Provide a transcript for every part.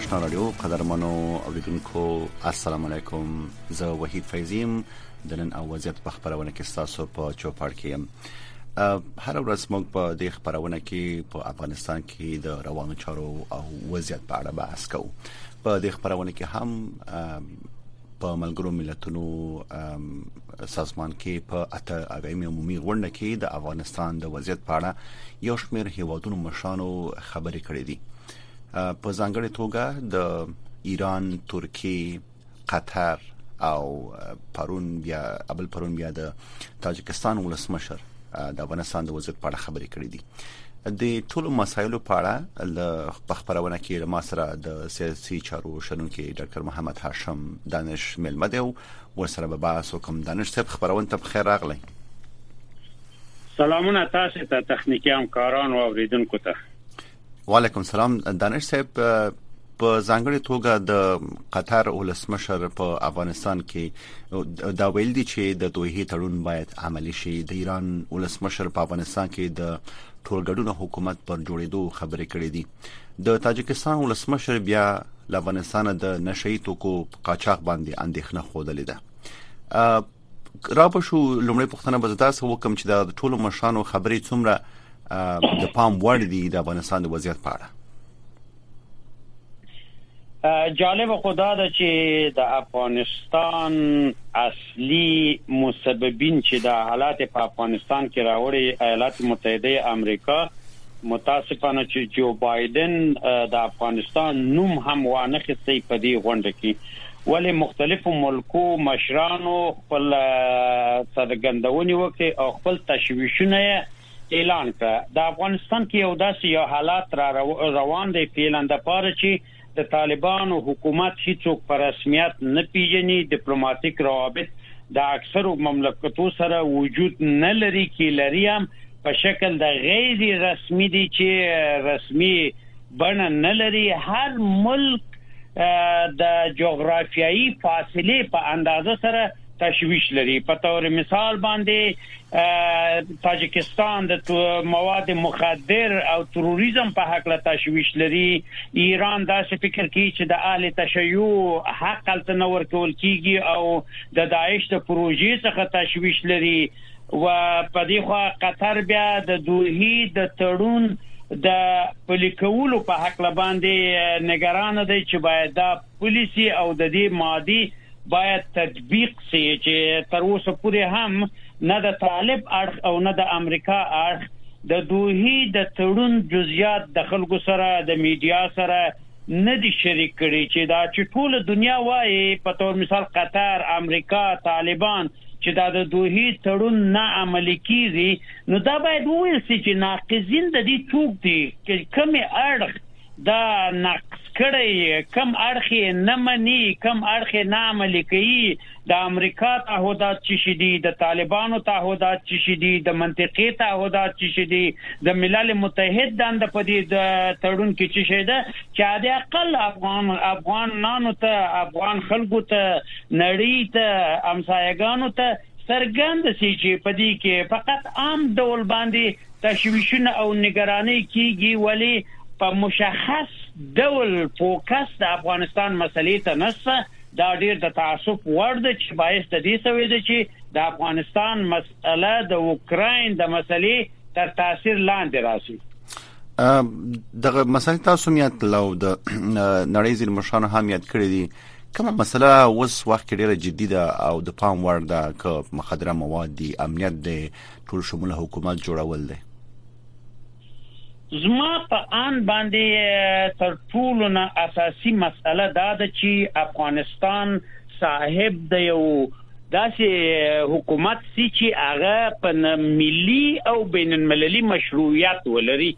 آشنا رادیو قدرمنو اوریدونکو السلام علیکم زه وحید فیضیم د نن او وضعیت په خبرونه کې تاسو په چوپړ کې يم هر ورځ موږ په دې خبرونه کې په افغانستان کې د روانو چارو او وضعیت په اړه بحث کوو په دې خبرونه کې هم په ملګرو ملتونو سازمان کې په اته اویم عمومي غونډه کې د افغانستان د وضعیت په اړه یو شمېر هیوادونو مشرانو خبرې کړې دي په ځانګړې توګه د ایران، ترکیه، قطر او پرون بیا ابل پرون بیا د تاجکستان ولسمشر د افغانستان د وضعیت په اړه خبرې کړې دي د ټولو مسایلو په اړه د خبرونه کې ما سره د سیاسي چارو شنونکي ډاکټر محمد هاشم دانش ملمد او ورسره به باسو کوم دانش صاحب خبرونه ته بخیر راغلی سلامونه تاسو ته تخنیکی همکاران او اوریدونکو ته وعلیکم سلام دانش صاحب په ځانګړي توګه د قطر ولسمشر په افغانستان کې دا ویل دي چې د دوه تړون باید عملی شي د ایران ولسمشر په افغانستان کې د ټولګډونه حکومت پر جوړېدو خبرې کړې دي د تاجکستان ولسمشر بیا له افغانستان د نشئی توکو قاچاق باندې اندېښنه خوده لیده را په شو لومړی پښتنه به زدا سو کوم چې د ټولو مشرانو خبرې څومره د پام وړ دي د افغانستان د وضعیت په اړه جالب خدا ده چې د افغانستان اصلي مسببین چې د حالات په افغانستان کې راوړي ایالات متحده امریکا متاسفانه چې جو بایدن د افغانستان نوم هم وانه خسته په دې غونډه کې ولې مختلفو ملکو مشرانو خپل څرګندونې وکړې او خپل تشویشونه یې اعلان کړه د افغانستان کې یو داسې یو حالات را روان دی فعلا د پاره چې د طالبانو حکومت هیڅوک په رسمیت نه پیژني ډیپلوماټیک روابط د اکثرو مملکتو سره وجود نه لري کې لري هم په شکل د غیر رسمي دي چې رسمي بڼه نه لري هر ملک د جغرافیایي فاصلې په اندازه سره تشویش لري په تور مثال باندې تاجکستان د مواد مخدر او تروریزم په حق له تشویش لري ایران دا څه فکر کوي چې د اهل تشیع حق تل نه ورکول کیږي او د داعش د پروژې څخه تشویش لري و په دې خوا قطر بیا د دوحي د تړون د پلي کولو په هکله باندې نګران دی چې باید دا پلي سي او د دې مادي باید تطبیق سي چې تر اوسه پورې هم نه د طالب اړخ او نه د امریکا اړخ د دوحي د تړون جزئیات د خلکو سره د میډیا سره نه دي شریک کړي چي دا چي ټوله دنیا وايي په طور مثال قطر، امریکا، طالبان چي دا د دوحي تړون نه عملي کیږي نو دا باید وویل سي چي ناقضین د دي څوک دي که کوم اړخ دا نقض کړی یې کوم اړخ یې نه مني کوم اړخ یې نه عملي کوي د امریکا تعهدات چی شی دی د طالبانو تعهدات چی شی دی د منطقی تعهدات چی شی دی د ملل متحد دنده په دی تړون کی چی شی ده چی حد اقل افغان افغان نانو ته افغان خلګو ته نړی ته همسایګانو ته څرګند سی چی په دی کی فقط عام ډول باندی تشویشونه او نګرانی کیږی ولی په مشخص ډول فوکس د افغانستان مسلی ته نسته دا ډیر د تاسف وړ ده چې باعث د دې سوې ده چې د افغانستان مسئله د اوکراین د مسلې تر تاثیر لاندې راسي دغه مسله تاسو میات لو د نړۍ ځین مشرانو هم یاد کړی دي کومه مسله اوس وخت ډیره جدي ده او د پام وړ ده ک مخدره مواد دي امنیت دي ټول شمول حکومت جوړول دي زما په آند باندې تر ټولو نه اساسي مسئله دا ده چې افغانستان صاحب د یو داسې حکومت سي چې هغه په ملي او بین المللي مشروعیت ولري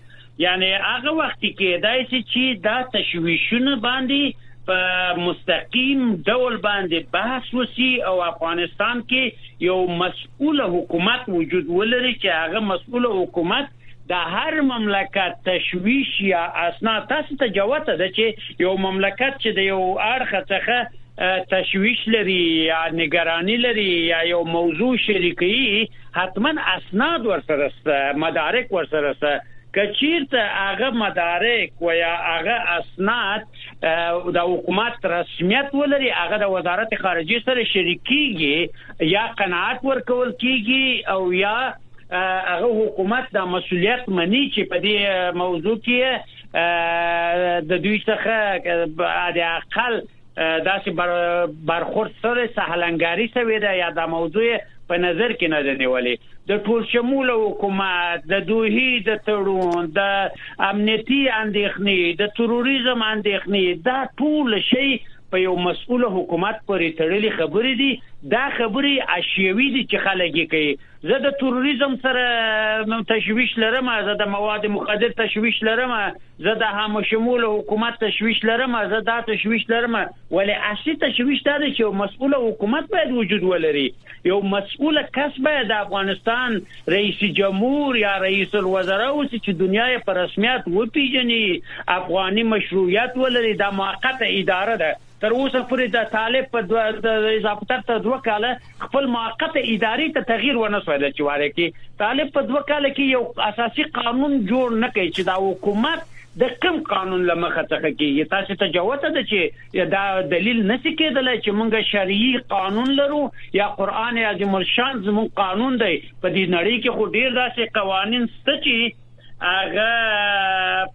یعنی هغه وخت کې دای چې دا تشویشونه باندې په مستقیم ډول باندې بحث وسی او افغانستان کې یو مسؤل حکومت وجود ولري چې هغه مسؤل حکومت د هر مملکت تشویش یا اسنا تاسو ته جوته ده چې یو مملکت چې د یو اړخ څخه تشویش لري یا نگرانی لري یا یو موضوع شریکي حتما اسناد ورسره سره مدارک ورسره سره کچیرته هغه مدارک و یا هغه اسناد د حکومت رسمیت ولري هغه د وزارت خارجه سره شریکيږي یا قناعت ورکول کیږي او یا هغه حکومت د مسولیت منی چې په دې موضوع کې د دوی څخه د اقل داسې برخورد سره سهلنګاری شوی دی یا د موضوع په نظر کې نه ده نیولې د ټولشموله حکومت د دوحي د تړون د امنیتي اندېښنې د تروریزم اندېښنې دا ټول شی په یو مسؤل حکومت پورې تړلې خبرې دي دا خبرې اشیوي دي چې خلک یې کوي زه د تروریزم سره تشویش لرم زه د مواد مخدر تشویش لرم زه د هم شمول حکومت تشویش لرم زه دا تشویش لرم ولې اصلي تشویش دا دی چې یو مسؤل حکومت باید وجود ولري یو مسؤل کس باید د افغانستان رئیس جمهور یا رئیس الوزرا اوسي چې دنیا یې په رسمیت وپیژني افغاني مشروعیت ولري دا موقته اداره ده تر اوسه پورې د طالب په اضافه تر دوه کاله خپل موقت ادارې ته تغییر ونه سوای د چواره کې طالب په دوه کال کې یو اساسي قانون جوړ نه کوي چې دا حکومت د کم قانون لمخه څخه کیږي تاسو ته جوته ده چې دا دلیل نسی کېدل چې مونږه شرعي قانون لرو یا قران عظیم الشان زمون قانون دی په دې نړۍ کې خو ډیر داسې قوانين ست چې هغه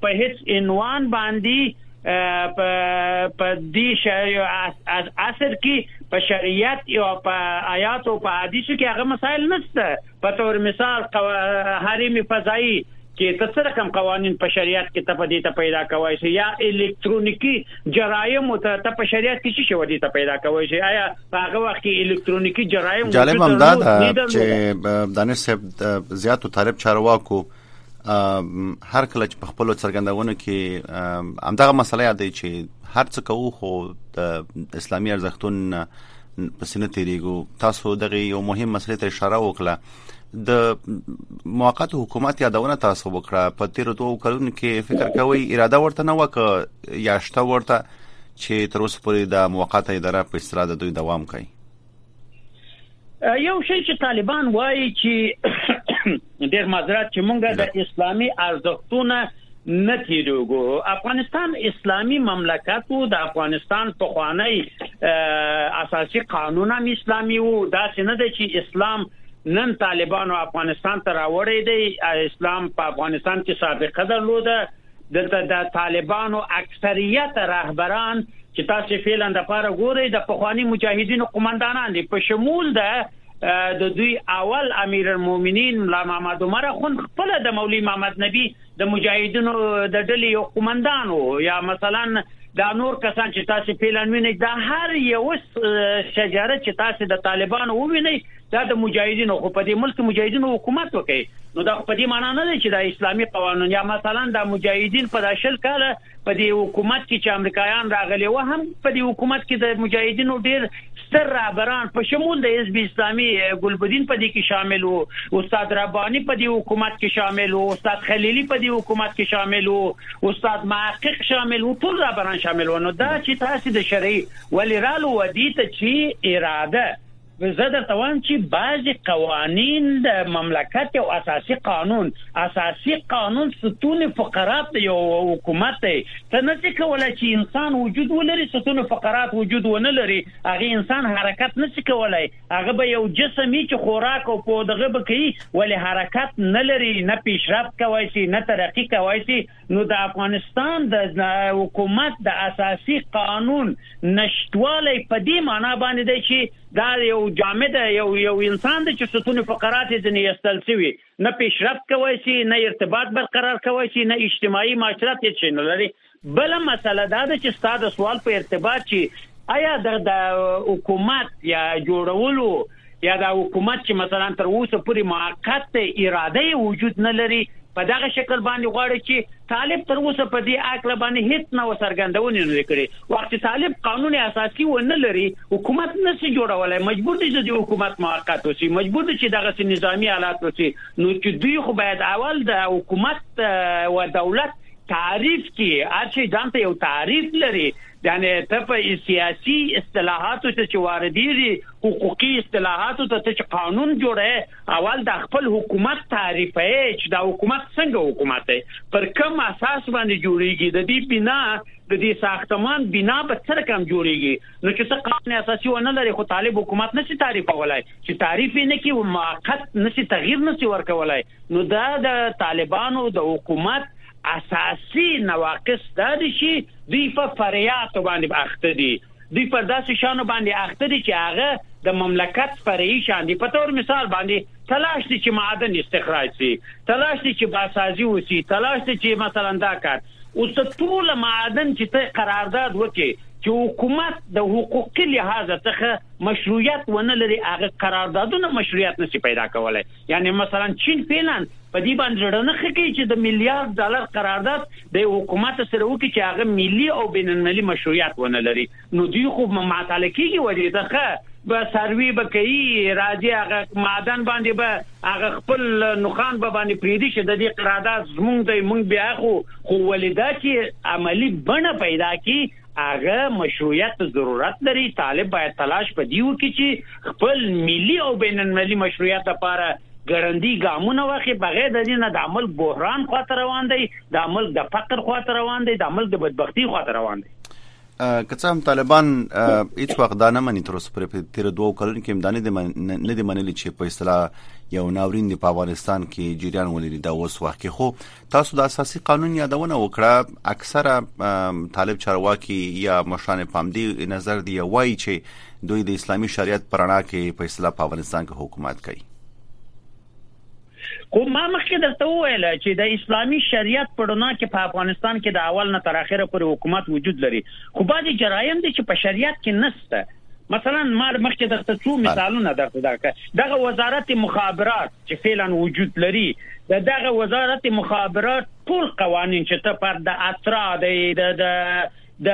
په هیڅ عنوان باندې په دې شریعت اثر کې په شریعت او په آیات او په حدیثو کې هغه مسائل نشته په تور مثال حریم فضایی کې ته څه رقم قوانين په شریعت کې ته په دې ته پیدا کوی شي یا الکترونیکی جرایم ته ته په شریعت کې څه شي ودی ته پیدا کوی شي آیا په هغه وخت کې الکترونیکی جرایم جالب هم دا ده چې دانش صاحب زیاتو طالب چارواکو هر کله چې په خپل څرګندونو کې همدغه مسله یادې چې هر څه کوو خو د اسلامي ارزښتونو په سینه تیریږو تاسو دغه یو مهم مسله ته اشاره وکړه د موقت حکومت یادونه تاسو وکړه په تیر دوه کلونو کې فکر کوي اراده ورته نه وکړه یا شته ورته چې تر اوسه پورې د موقته اداره په اصطلاح د دوی دوام کوي یو شی چې طالبان وایي چې ډېر معذرت چې مونږ د اسلامي ارزښتونو نه تیروګو افغانستان اسلامی مملکت وو د افغانستان په خوانی اساسي قانون هم اسلامی وو دا څه نه دی چې اسلام نن طالبانو افغانستان ته راوړی دی اسلام په افغانستان کې سابقه درلوده دلته د طالبانو اکثریت رهبران چې تاسو فعلا د پاره ګورئ د پخوانی مجاهدینو قومندانان دي په شمول د د دوی اول امیر المؤمنین مولا محمد عمر خون خپل د مولوی محمد نبی د مجاهدینو د ډلې یو قومندان یا مثلا دا نور کسان چې تاسو پیلان وینئ دا هر یو شجره چې تاسو د طالبانو ووینئ دا د مجاهدینو خو په دې ملک کې مجاهدینو حکومت وکړي نو دا په دې معنی نه دی چې دا اسلامي قوانون یا مثلا دا مجاهدین په داشل کاله په دې حکومت کې چې امریکایان راغلي و هم په دې حکومت کې د مجاهدینو ډیر ستر رهبران په شمول د حزب اسلامي ګلبدین په دې کې شامل وو استاد ربانی په دې حکومت کې شامل وو استاد خلیلی په دې حکومت کې شامل وو استاد محقق شامل وو ټول رهبران شامل وو نو دا چې تاسو د شرعي ولې رالو ودی ته چې اراده زه درته وایم چې بعضې قوانین د مملکت یو اساسي قانون اساسي قانون ستون فقرات دی یو حکومت دی ته نه څه کولای چې انسان وجود ولري ستون فقرات وجود ونه لري هغه انسان حرکت نه څه کولای هغه به یو جسم چې خوراک او پودغه به کوي ولې حرکت نه لري نه پیشرفت کوي شي نه ترقی کوي شي نو د افغانستان د حکومت د اساسي قانون نشتوالی په دې معنا باندې دی چې دا یو جامد یو یو انسان دی چې ستون فقرات یې ځنې ایستل شوي نه پیشرفت کوی شي نه ارتباط برقرار کوی شي نه اجتماعي معاشرت هېڅ شی نه لري بله مسله دا ده چې ستا د سوال په ارتباط چې آیا د حکومت یا جوړولو یا دا حکومت چې مثلا تر اوسه پورې موقت اراده وجود نه لري په دغه شکل باندې غواړي چې طالب تر اوسه په دې اکل باندې هیڅ نو سرګندونې نه کړي وخت طالب قانون اساسي و نه لري حکومت نه سي جوړولای مجبور دي چې حکومت موقت وسی مجبور دي چې دغه سي نظامی حالات وسی نو چې دوی خو باید اول د حکومت و دولت تعریف کی هر شي ځان ته یو تعریف لري یعنی ته په سیاسي اصطلاحاتو چې واردېږي حقوقي اصطلاحاتو ته ته چې قانون جوړه اول دا خپل حکومت تعریف یې چې دا حکومت څنګه حکومت دی پر کوم اساس باندې جوړیږي د دې بنا د دې ساختمان بنا به څه رقم جوړیږي نو چې څه قانون اساسي ونه لري خو طالب حکومت نشي تعریف کولای چې تعریف نه کی موقت نشي تغییر نشي ورکولای نو دا د طالبانو د حکومت اساسي نواقص دا دي چې دوی په فریات باندې اخته دي دوی پر داسې شانو باندې اخته دي چې هغه د مملکت فرعي شان دي په تور مثال باندې تلاش دي چې معدن استخراج شي تلاش دي چې باسازي وشي تلاش دي چې مثلا دا کار اوس ته ټول معدن چې ته قرارداد وکې چې حکومت د حقوقي لحاظ څخه مشروعیت ونه لري هغه قراردادونه مشروعیت نشي پیدا کولای یعنی مثلا چین فعلا په دې باندې زړه نه ښه کوي چې د میلیارد ډالر قرارداد د یو حکومت سره وکړي چې هغه ملي او بین المللي مشروعیت ونه لري نو دوی خو معطله کیږي ولې د ښه به سروي به کوي راځي هغه معدن باندې به هغه خپل نخان به باندې پریدي چې د دې قرارداد زمونږ دی مونږ بیا خو خو ولې دا چې عملی بڼه پیدا کی هغه مشروعیت ته ضرورت لري طالب باید تلاش په دی وکړي چې خپل ملي او بین المللي مشروعیت لپاره ګړندي ګامونه واخلي بغیر د دې نه د عمل بحران خواته روان دی د عمل د فقر خواته روان دی د عمل د بدبختی خواته روان دی که څه هم طالبان هیڅ وخت دا نه مني تر اوسه پرې تیر دوه کلونو کې امداني دي نه دي منلي چې په اصطلاح یو ناورین دی په افغانستان کې جریان ولري دا اوس وخت کې خو تاسو د اساسي قانون یادونه وکړه اکثره طالب چارواکي یا مشران پامدي نظر دی وایي چې دوی د اسلامي شریعت پرانا کې په اصطلاح په افغانستان کې حکومت کوي خو ما مخکې درته وویل چې د اسلامي شریعت په رڼا کې په افغانستان کې د اول نه تر اخره پر حکومت وجود لري خو بعضي جرایم دي چې په شریعت کې نشته مثلا ما مخکې درته څو مثالونه درته درکړ دغه وزارت مخابرات چې فعلا وجود لري د دغه وزارت مخابرات ټول قوانين چې ته پر د اترا دی د د د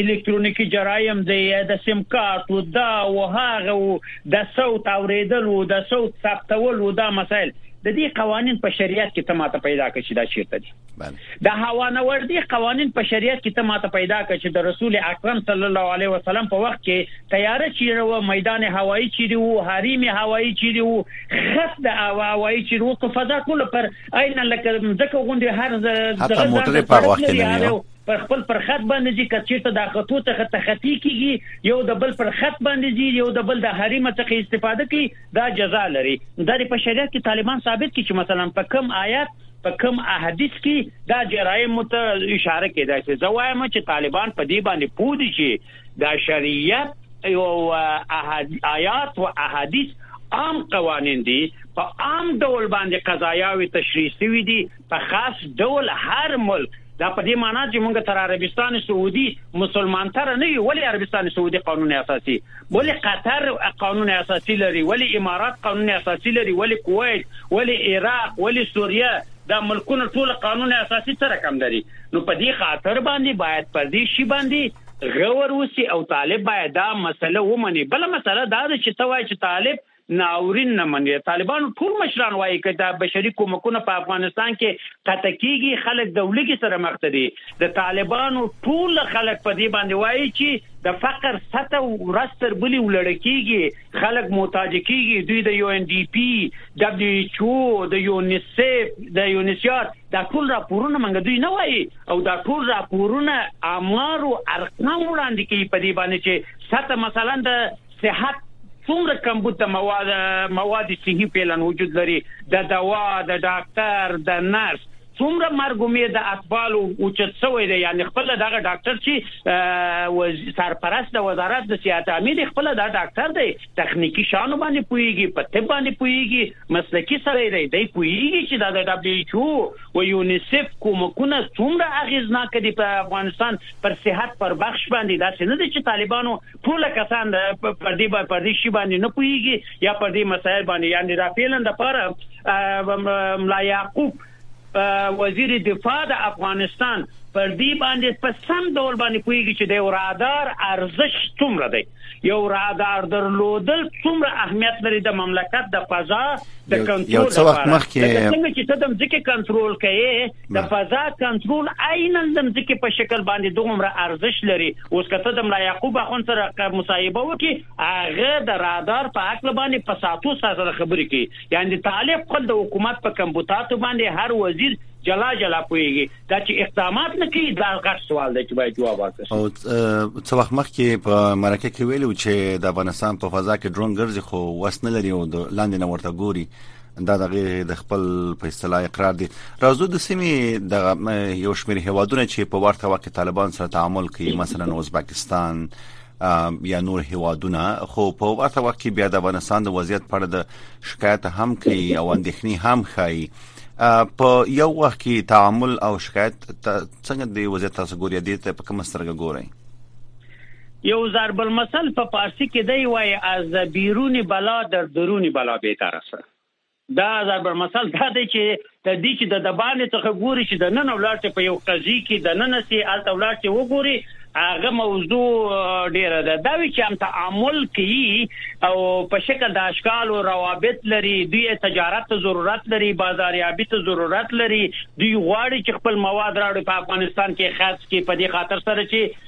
الکترونیکی جرایم دی د سیم کارت او دا او هغه او د صوت اوریدل او د صوت ثبتول او دا مسائل د دې قوانين په شریعت کې ته ماته پیدا کړي دا چیرته دي بله د هوانوردی قوانین په شریعت کې ته ماته پیدا کړ چې د رسول اکرم صلی الله علیه وسلم په وخت کې تیاره چیرې و میدان هوایی چیرې و حریم هوایی چیرې و خط د هوایی چیرې و که فضا ټول پر عین لکه ځکه غونډه هر حتی موټر په وخت کې نه پر خپل پر خط باندې چې کچېرته د خطو څخه تختی کیږي یو د بل پر خط باندې دي یو د بل د حریم څخه استفاده کوي دا جزا لري دا په شریعت کې طالبان ثابت کړي چې مثلا په کم آیات په کوم احادیث کې دا جرایمو ته اشاره کېدای شي زه وایم چې طالبان په دې باندې پوه دي چې دا شریعت او آیات او احادیث عام قوانین دي په عام ډول باندې قضایاوې تشریح شوې دي په خاص ډول هر ملک دا په دې مانا چې موږ تر عربستان سعودي مسلمانتر نه یو ولې عربستان سعودي قانون اساسي ولې قطر قانون اساسي لري ولې امارات قانون اساسي لري ولې کویت ولې عراق ولې سوریه دا ملکونه ټول قانون اساسي څه رقم لري نو په دې خاطر باندې باید په دې شی باندې غور وسی او طالب باید دا مسله ومني بل مسله دا چې توای چې طالب ناورین نه مني. د طالبانو ټول مشران وايي که دا بشري کومکونه په افغانستان کې قطع کېږي، خلک د ولږې سره مخ ته دي. د طالبانو ټول خلک په دې باندې وايي چې د فقر سطح ورځ تر بلې ولړه کېږي، خلک محتاج کېږي. دوی د یو این ډي پي، ډبلیو ایچ او، د یونیسف، د یونیسیار دا ټول راپورونه موږ دوی نه وايي او دا ټول راپورونه آمار او ارقام وړاندې کوي په دې باندې چې سطح مثلا د صحت څومره کمبود د مواد مواد صحي فعلا وجود لري د دوا د ډاکټر د نرس څومره مرګ امید د اطفالو اوچت شوی دی یعنی خپل دغه ډاکټر چې سرپرست د وزارت د صحت امیر خپل دا ډاکټر دی تخنیکی شانو باندې پویږي په طب باندې پویږي مسلکی سره دی دی پویږي چې دا د دبليو ایچ او او یونیسف کومکونه څومره اغیزناک دي په افغانستان پر صحت پر بخش باندې دا څه نه دي چې طالبانو ټوله کسان پر دې باندې پر دې شی باندې نه پوهیږي یا پر دې مسایل باندې یعنی دا فعلا د پاره ملا یعقوب وزیر دفاع د افغانستان پر دې باندې په سم ډول باندې پوهیږي چې د رادار ارزښت څومره دی یو رادار درلودل څومره اهمیت لري د مملکت د فضا د کنټرول یو څه وخت مخکې څنګه چې ته د ځکه کنټرول کوي د فضا کنټرول عین د ځکه په شکل باندې دومره ارزښت لري اوس که ته د ملا یعقوب اخوند سره مصاحبه وکړي هغه د رادار په حق باندې په ساتو سره خبرې کوي یعنی د طالب خپل د حکومت په کمبوتاتو باندې هر وزیر جلا جلا پويږي دا چې اقدامات نه کوي دا غټ سوال دی چې باید جواب ورکړي او څو وخت مخکې په مرکه کې ویلو چې د افغانستان په فضا کې ډرون ګرځي خو وسنه لري او لاندې نه ورته ګوري دا دغه د خپل په اصطلاح اقرار دي راځو د سیمې د یو شمېر هوادونه چې په ورته وخت کې طالبان سره تعامل کوي مثلا ازبکستان یا نور هوادونه خو په ورته وخت کې بیا د افغانستان د وضعیت په اړه د شکایت هم کوي او اندېښنې هم ښایي په یو وخت کې تعامل او شکایت څنګه د وضعیت تاسو ګورئ دې ته په کوم سترګه ګورئ یو ضرب المثل په پارسی کې دی وای از بیرونی بلا در درونی بلا بهتر است دا ضرب المثل دا دی چې د دې چې د دبانې څخه ګوري چې د نن ولر چې په یو قضیه کې د نن سي الته ولر چې وګوري هغه موضوع ډیره ده دا وی چې هم تعامل کوي او په شکل د اشکال او روابط لري دوی تجارت ته ضرورت لري بازاریابي ته ضرورت لري دوی غواړي چې خپل مواد راوړي په افغانستان کې خاص کې په دې خاطر سره چې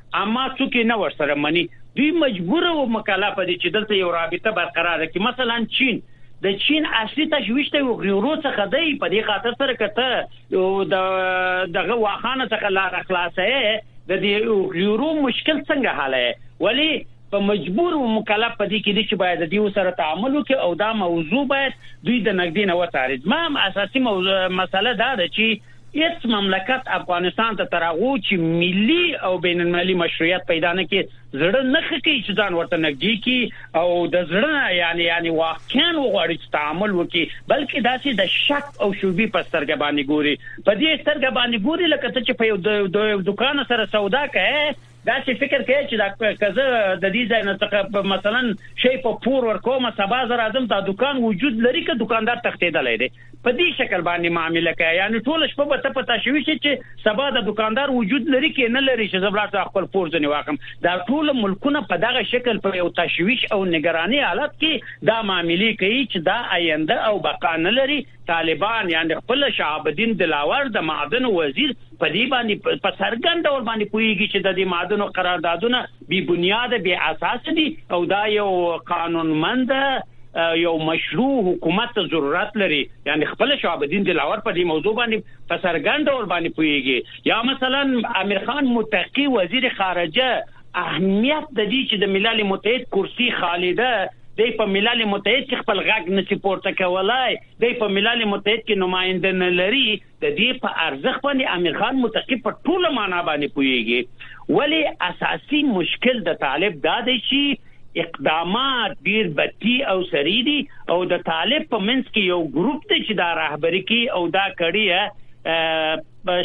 اما څوک یې نه ورسره مني دوی مجبور او مکلف دي چې دلته یو رابطه برقرار کړي مثلا چین د چین اصلي تشویش ته یو غیرو څخه دی په دې خاطر سره کته د دغه واخانه څخه لار خلاصه د دې غیرو مشکل څنګه حل ولی په مجبور او مکلف پدې کې دي چې باید د دې سره تعامل وکړي او دا موضوع باید دوی د نګدې نه وڅاري ما اساسي موضوع مسله دا ده چې هیڅ مملکت افغانستان ته تر هغو چې ملي او بین المللي مشروعیت پیدا نه کړي زړه نه ښه کوي چې ځان ورته نږدې کړي او د زړه نه یعنې یعنې واقعا وغواړي چې تعامل وکړي بلکې داسې د شک او شوبې په سترګه باندې ګوري په دې سترګه باندې ګوري لکه ته چې په یو د یو دکان سره سودا کوي داسې فکر کوې چې دا که زه د دې ځای نه څخه مثلا شی په پور ورکوم سبا زه راځم دا دکان وجود لري که دکاندار تښتېدلی دی په دې شکل باندې معامله کوي یعنی ټول شپه به ته په تشوي شي چې سبا د دکاندار وجود لري کې نه لري چې زه بلاټ خپل پور ځنی واخم دا ټول ملکونه په دغه شکل په یو تشویش او نگرانی حالت کې دا معاملې کوي چې دا آینده او بقا نه لري طالبان یعنې خپله شهاب الدین دلاور د معدنو وزیر په دې باندې په څرګند ډول باندې پوهیږي چې د دې معدنو قراردادونه بې بنیاده بې اساسه دي او دا یو قانونمند یو مشروع حکومت ته ضرورت لري یعنی خپل شهاب الدین دلاور په دې موضوع باندې په څرګند ډول باندې پوهیږي یا مثلا امیر خان متقی وزیر خارجه اهمیت د دې چې د ملل متحد کرسي خالي ده، دی په ملل متحد کې خپل غږ نشي پورته کولای، دی په ملل متحد کې نماینده نه لري، د دې په ارزښت باندې امیر خان متقي په ټوله معنا باندې پوهېږي، ولې اساسي مشکل د طالب دا دی چې اقدامات ډیر بتی او سری دي او د طالب په منځ کې یو ګروپ دی چې دا رهبري کوي او دا کړی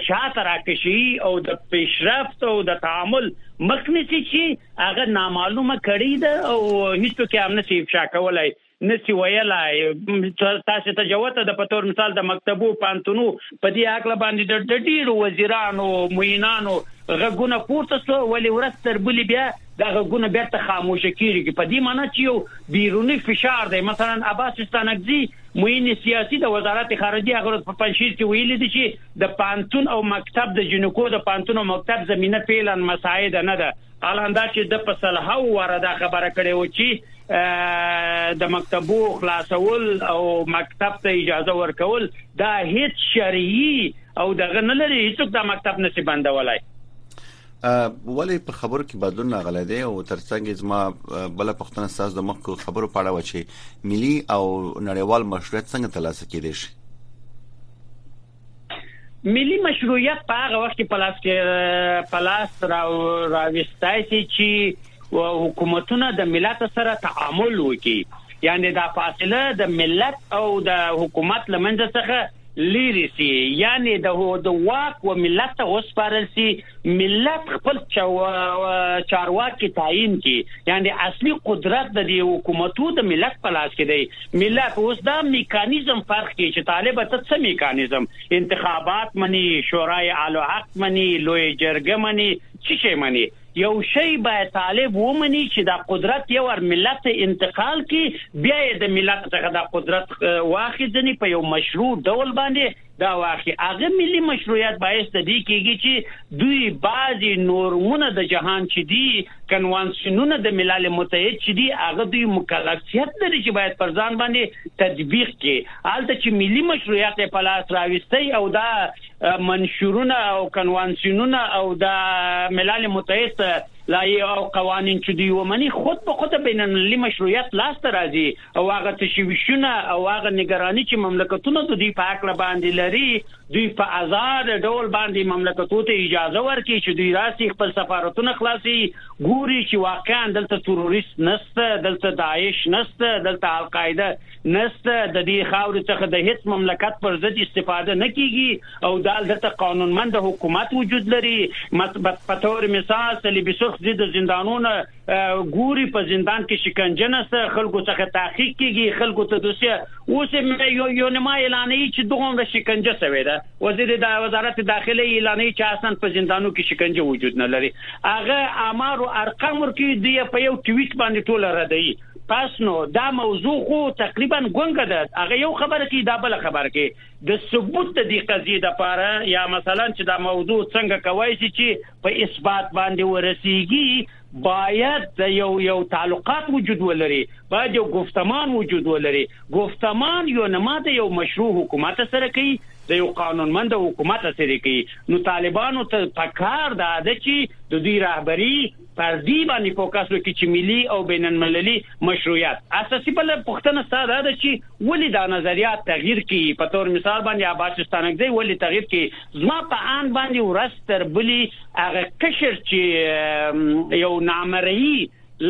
شاته راکشي او د پیشرفت او د تعامل مخ نیسي چې هغه نامعلومه کړی ده او هیڅوک هم نه سی افشا کولای نسی ویلای تاسو ته جوته د پتور مثال د مکتبو پانتونو په دې حق باندې د ډیرو وزیرانو موینانو غږونه پورته سو ولې ورځ تر بلې بیا دا غږونه بیرته خاموش کیږي په دې معنی چې یو بیرونی فشار دی مثلا عباس ستانکزی معین سیاسي د وزارت خارجه هغه ورځ په پنجشیر کې ویلي دي چې د پانتون او مکتب د جنکو د پانتون او مکتب زمينه فعلا مساعده نه ده الان دا چې د په سلهاو واره دا خبره کړې و چې د مکتبو خلاصول او مکتب ته اجازه ورکول دا هیڅ شرعي او دغه نه لري هیڅوک دا مکتب نشي بندولای ولې په خبرو کې بدلون راغلی دی او ترڅنګ زما بل پښتنه ساز د مخکو خبرو پاړه و چې ملي او نړیوال مشروعیت څنګه ترلاسه کېدې شي ملي مشروعیت په هغه وخت کې پلاس کې پلاس راو راوستای شي چې حکومتونه د ملت سره تعامل وکړي یعنی دا فاصله د ملت او د حکومت لمنځ څخه لیری سی یعنی د د واک و ملت ته وسپارل سی ملت خپل چارواکي تعین کی یعنی اصلي قدرت د حکومتو د ملت په لاس کې دی ملت اوس دا میکانیزم فرق کی چې طالب ته څه میکانیزم انتخابات منی شورای اعلی حق منی لوی جرګه منی چې شي منی یو شی باید طالب ومنی چی دا قدرت یو وار ملت ته انتقال کی بیا یی د ملت څخه دا قدرت واخی ځنی په یو مشروع ډول باندی دا واخی هغه ملی مشروعیت باعث د دی کیږی چی دوی بعضی نورمونه د جهان چی دی کنوانسیونونه د ملل متحد چی دی هغه دوی مکلفیت لری چی باید پر ځان باندی تطبیق کی هلته چی ملی مشروعیت یی په لاس راویستی او دا منشورونه او کنوانسیونونه او د ملل متحد لایې او قوانین چې دوی ومني خود په خود بین المللي مشروعیت لاسته راځي او هغه تشویشونه او هغه نگرانی چې مملکتونه د دوی په حق باندې لري دوی په آزاد ډول باندې مملکتو ته اجازه ورکړي چې دوی راسي خپل سفارتونه خلاصي ګوري چې واقعا دلته تروریست نشته دلته داعش نشته دلته القاعده نسته د دې خاورې څخه د هیڅ مملکت پر ضد استفاده نه کیږي او دا دلته قانونمند حکومت وجود لري په تور مثال صلیب سرخ ضد زندانونه ګوري په زندان کې شکنجه نسته خلکو څخه تحقیق کیږي خلکو ته دوسیه اوس یو یو نما اعلانې چې دومره شکنجه سوې ده وزیر د وزارت داخله اعلانې چې اصلا په زندانو کې شکنجه وجود نه لري هغه امر او ارقام ورکړي دی په یو ټویټ باندې ټول ردی پس نو دا موضوع خو تقریبا ګونګه ده هغه یو خبره کې دا بل خبره کې د ثبوت د دې قضیې د پاره یا مثلا چې دا موضوع څنګه کوي چې په اثبات باندې ورسیږي باید د یو یو تعلقات وجود ولري باید یو گفتمان وجود ولري گفتمان یو نه ماته یو مشروع حکومت سره کوي د یو قانونمند حکومت سره کوي نو طالبانو ته پکار ده چې د دوی رهبری پر دي باندي فوکس وکړي چي ملي او بين المللي مشروعيت اساسي بله پوښتنه ستا دا ده چي ولي دا نظريات تغير کي په طور مثال باندي عباس ستانکزي ولي تغير کي زما په آند باندي ورځ تر بلي هغه قشر چي يو نامرئي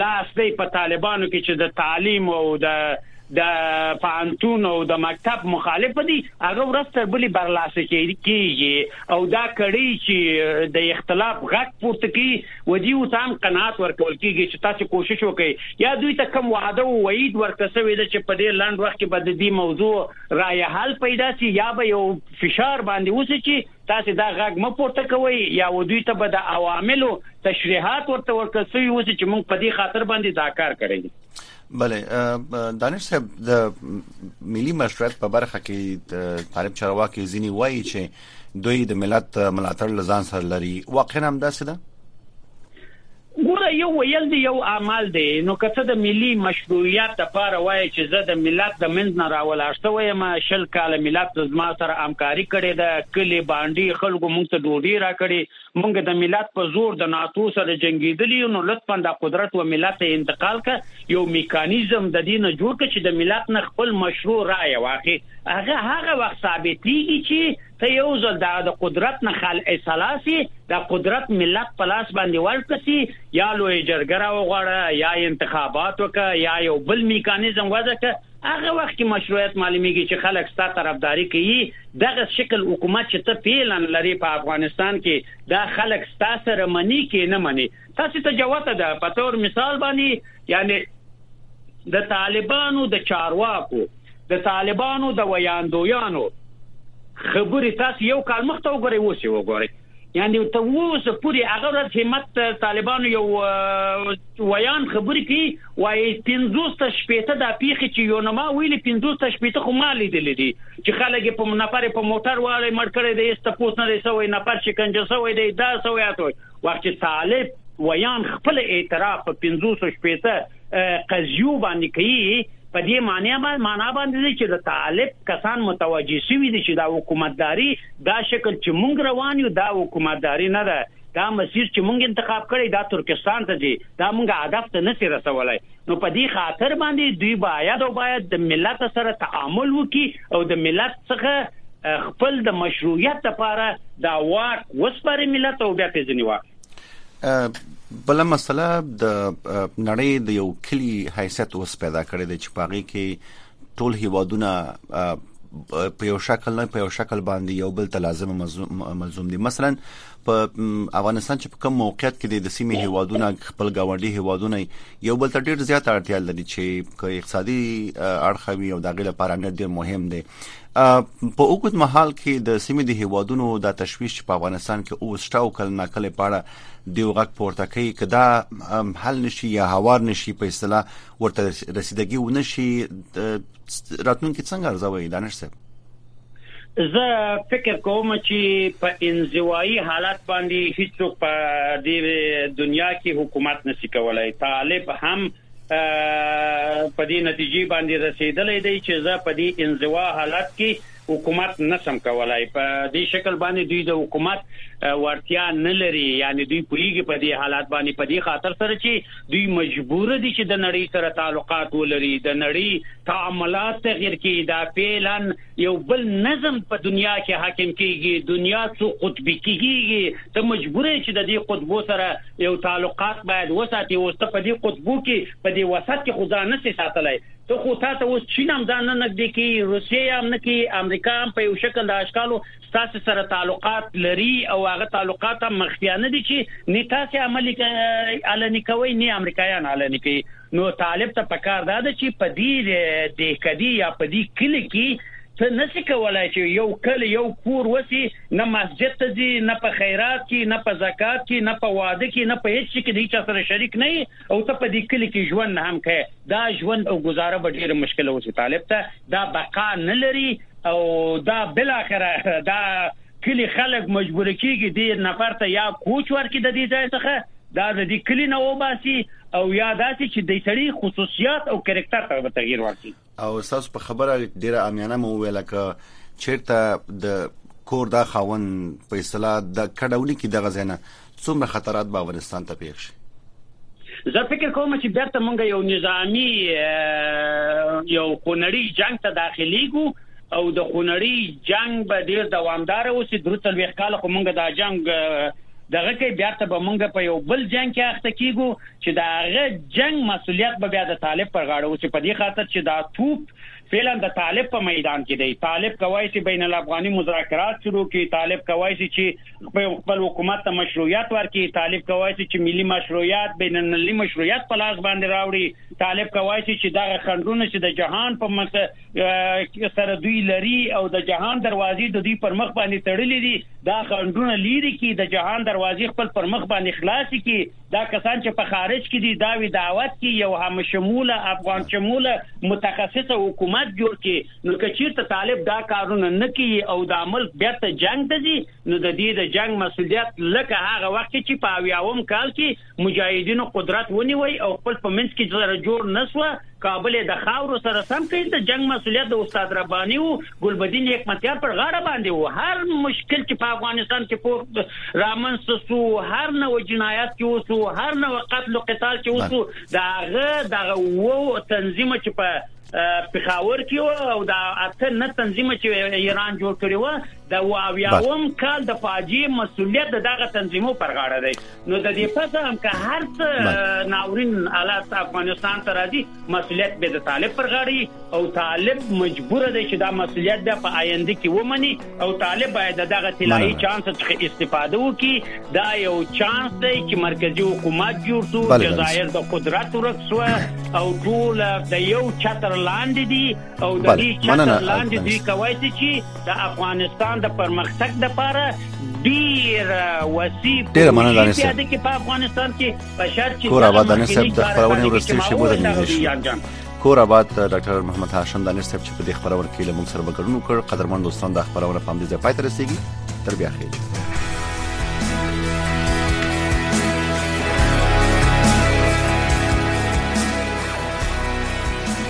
لاس دی په طالبانو کي چي د تعليم او د د پوهنتون او د مکتب مخالف دي هغه ورځ تر بلې برلاسه کېږي او دا کړۍ چې د اختلاف غږ پورته کوي ودیو ته هم قناعت ورکول کېږي چې تاسو کوشش وکړئ یا دوی ته کوم وعده او وعید ورکړه شوې ده چې په دې لنډ وخت کې به د دې موضوع رایه حل پیدا شي یا به یو فشار باندې وشي چې تاسو دا غږ مه پورته کوئ یا و دوی ته به د عواملو تشریحات ورته ورکړل شوي اوس چې موږ په دې خاطر باندې دا کار کړی دی بله دانش صاحب د ملي مشروعیت په برخه کې طالب چارواکي ځینی وایي چې دوی د ملت ملاتړ لزان سره لري واقعا هم داسې ده ګوره یو ویل دی یو عمل دی نو که څه د ملي مشروعیت لپاره وایي چې زه د ملت د منځ نه راولاړ شوی یم شل کاله ملت زما سره همکاري کړې ده کلی باندې خلکو موږ ته ډوډۍ راکړې مونږ د ملت په زور د ناتو سره جنگیدلی یو نو لطفا دا قدرت و ملت ته انتقال ک یو میکانیزم د دې نه جوړ ک چې د ملت نه خپل مشروع رایه واخی هغه هغه وخت ثابتیږي چې ته یو ځل دا د قدرت نه خل اصلا سی دا قدرت ملت په لاس باندې ورک سی یا لوی جرګه را وغواړه یا انتخابات وک یا یو بل میکانیزم وځکه هغه وخت کې مشروعیت معلومیږي چې خلک ستا طرفداري کوي دغه شکل حکومت چې ته پیلن لري په افغانستان کې دا خلک ستا سره مني کې نه مني تاسو ته جوته ده په تور مثال باندې یعنی د طالبانو د چارواکو د طالبانو د ویاندویانو خبرې تاسو یو کال مخته وګورئ اوس یې وګورئ یعنی ته اوس پوری هغه ورځ همت طالبانو یو ویان خبرې کی وایي 50 ته شپېته دا پیخي چې یو نما ویلي 50 ته شپېته خو ما لیدل دي چې خلک په نفر په موټر واړي مړ کړي د ایست پوس نه رسوي نفر شکنجه سوی دی دا سوی اته وخت طالب ویان خپل اعتراف په 50 شپېته قضیو باندې کوي په دې معنی باندې معنا باندې چې د طالب کسان متوجي شوي دي چې دا حکومتداري دا شکل چې مونږ روان یو دا حکومتداري نه ده دا مسیر چې مونږ انتخاب کړی دا ترکستان ته دی دا مونږ هدف ته نسی رسولای نو په دې خاطر باندې دوی باید او باید د ملت سره تعامل وکړي او د ملت څخه خپل د مشروعیت لپاره دا واک وسپاري ملت او بیا پیژني واک بل مسله د نړۍ د یو کلی حیثیت اوس پیدا کړی دی چې پاغي کې ټول هیوادونه په یو شکل نه په یو شکل باندې یو بل ته لازم ملزوم دي مثلا په افغانستان چې په کوم موقعیت کې د سیمې هیوادونه خپل گاونډي هیوادونه یو بل ته ډیر زیات اړتیا لري چې اقتصادي اړخوي او دغه لپاره نه ډیر مهم دي په اوږد مهال کې د سیمې د هیوادونو د تشویش چې په افغانستان کې اوس شته او کله ناکله په اړه دیو غږ پورته کوي که دا حل نشي یا هوار نشي په اصطلاح ورته رسیدګي ونشي راتلونکي څنګه ارزوي دانش صاحب زه فکر کوم چې په انزوایي حالت باندې هیڅوک په دې دنیا کې حکومت نشي کولای طالب هم په دې نتیجې باندې رسیدلې دی چې زه په دې انزوا حالت کې حکومت نسم کولای په دې شکل باندې دوی د حکومت ورتیا نه لري یعنی دوی پویږي په دې حالات باندې په دې خاطر سره چې دوی مجبور دي چې د نړۍ سره تعلقات ولري د نړۍ تعاملات تغیر کړي دا پیلن یو بل نظم په دنیا کې حاکم کیږي دنیا څو قطبی کیږي ته مجبور یې چې د دې قطبو سره یو تعلقات باید وساتي او ته په دې قطبو کې په دې وسط کې خدا نه سي ساتلای ته خو تا ته اوس چین هم ځان نه نږدې کی روسیه هم نه کی امریکا هم په یو شکل د اشکالو ستاسې سره تعلقات لري او هغه تعلقات هم مخفیانه دي چې نه تاسې عملي علني کوئ نه امریکایان علني کوي نو طالب ته پکار دا ده چې په دې دهکدي یا په دې کلي کې ته نسی کولای چې یو کله یو کور وسی نه مسجد ته ځي نه په خیرات کې نه په زکات کې نه په واده کې نه په هیڅ کې د هیڅ سره شریک نه او ته په دې کلی کې ژوند هم کوي دا ژوند او گزاره به ډیره مشکله وسی طالب ته دا بقا نه لري او دا بل اخره دا کلی خلک مجبور کیږي دې نفر ته یا کوچ ورکړي د دې ځای څخه دا د دې کلی نه وباسي او یا داسې چې د سړي خصوصیات او کریکټر ته به تغیر ورکړي او تاسو په خبره ډیره امیانه مو ویل ک چیرته د کور دا خاون په اصطلاح د کډونی کې دغه زنه څومره خطرات به افغانستان ته پیښ شي زه فکر کوم چې بیرته مونږ یو نظامی یو خونړی جنگ ته داخليږو او د خونړی جنگ به ډیر دوامدار اوسي درته لوي کال خو مونږ دا جنگ دغه کې بیرته به مونږ په یو بل جنگ کې اخته کیږو چې د هغه جنګ مسولیت به بیا د طالب پر غاړه اوسي په دې خاطر چې دا توپ فعلا د طالب په میدان کې دی طالب کوای شي بین الافغاني مذاکرات شروع کړي طالب کوای شي چې خپل حکومت ته مشروعیت ورکړي طالب کوای شي چې ملي مشروعیت بین المللي مشروعیت په لاس باندې راوړي طالب کوای شي چې دغه خندونه چې د جهان په مخ سره دوی لري او د جهان دروازې د دوی پر مخ باندې تړلې دي دا خندونه لیري کې د جهان دروازې خپل پر مخ باندې خلاص کی دا کسان چې په خارج کې دي دا وی دعوت کې یو هم شموله افغان شموله متخصص حکومت جوړ کې نو کچیرته طالب دا کارونه نه کوي او دا ملک بیرته جنگ ته ځي نو د دې د جنگ مسولیت لکه هغه وخت چې په اویاوم کال کې مجاهدینو قدرت ونیوي او خپل په منځ کې سره جوړ نسوه کابل یې د خاورو سره سم کړ، د جنګ مسولیت د استاد رباني او ګلبدین حکمتیار پر غاړه باندې و، هر مشکل چې په افغانستان کې پورته رامنځته شو، هر نوع جنایت چې وشو، هر نوع قتل و قتال چې وشو، بله. د هغه دغه اوو تنظیمه چې په پښاور کې و او دا اته نه تنظیمه چې ایران جوړ کړي و، د اویاوم کال د فاجعې مسولیت د دغه تنظیمو پر غاړه دی نو د دې پسه هم که هر څه ناورین حالات افغانستان ته راځي مسولیت به د طالب پر غاړه او طالب مجبور دی چې دا مسولیت به په آینده کې ومني او طالب باید دغه طلایی چانس څخه استفاده وکړي دا یو چانس دی چې مرکزی حکومت جوړ شو جزایر د قدرت ورک شو او ټول د یو چتر لاندې دي او د دې چتر لاندې دوی کوي چې د افغانستان د پرمختګ لپاره ډیر وسی ډیر مننه دانش صاحب چې په افغانستان کې په شرط چې کور آباد دانش صاحب د خبرونه ورسته شي بوده کور آباد ډاکټر محمد هاشم دانش صاحب چې په دې خبرونه کې له موږ سره بګړنو کړ قدرمن دوستان د خبرونه په دې ځای پاتې رسیدي تر بیا خیر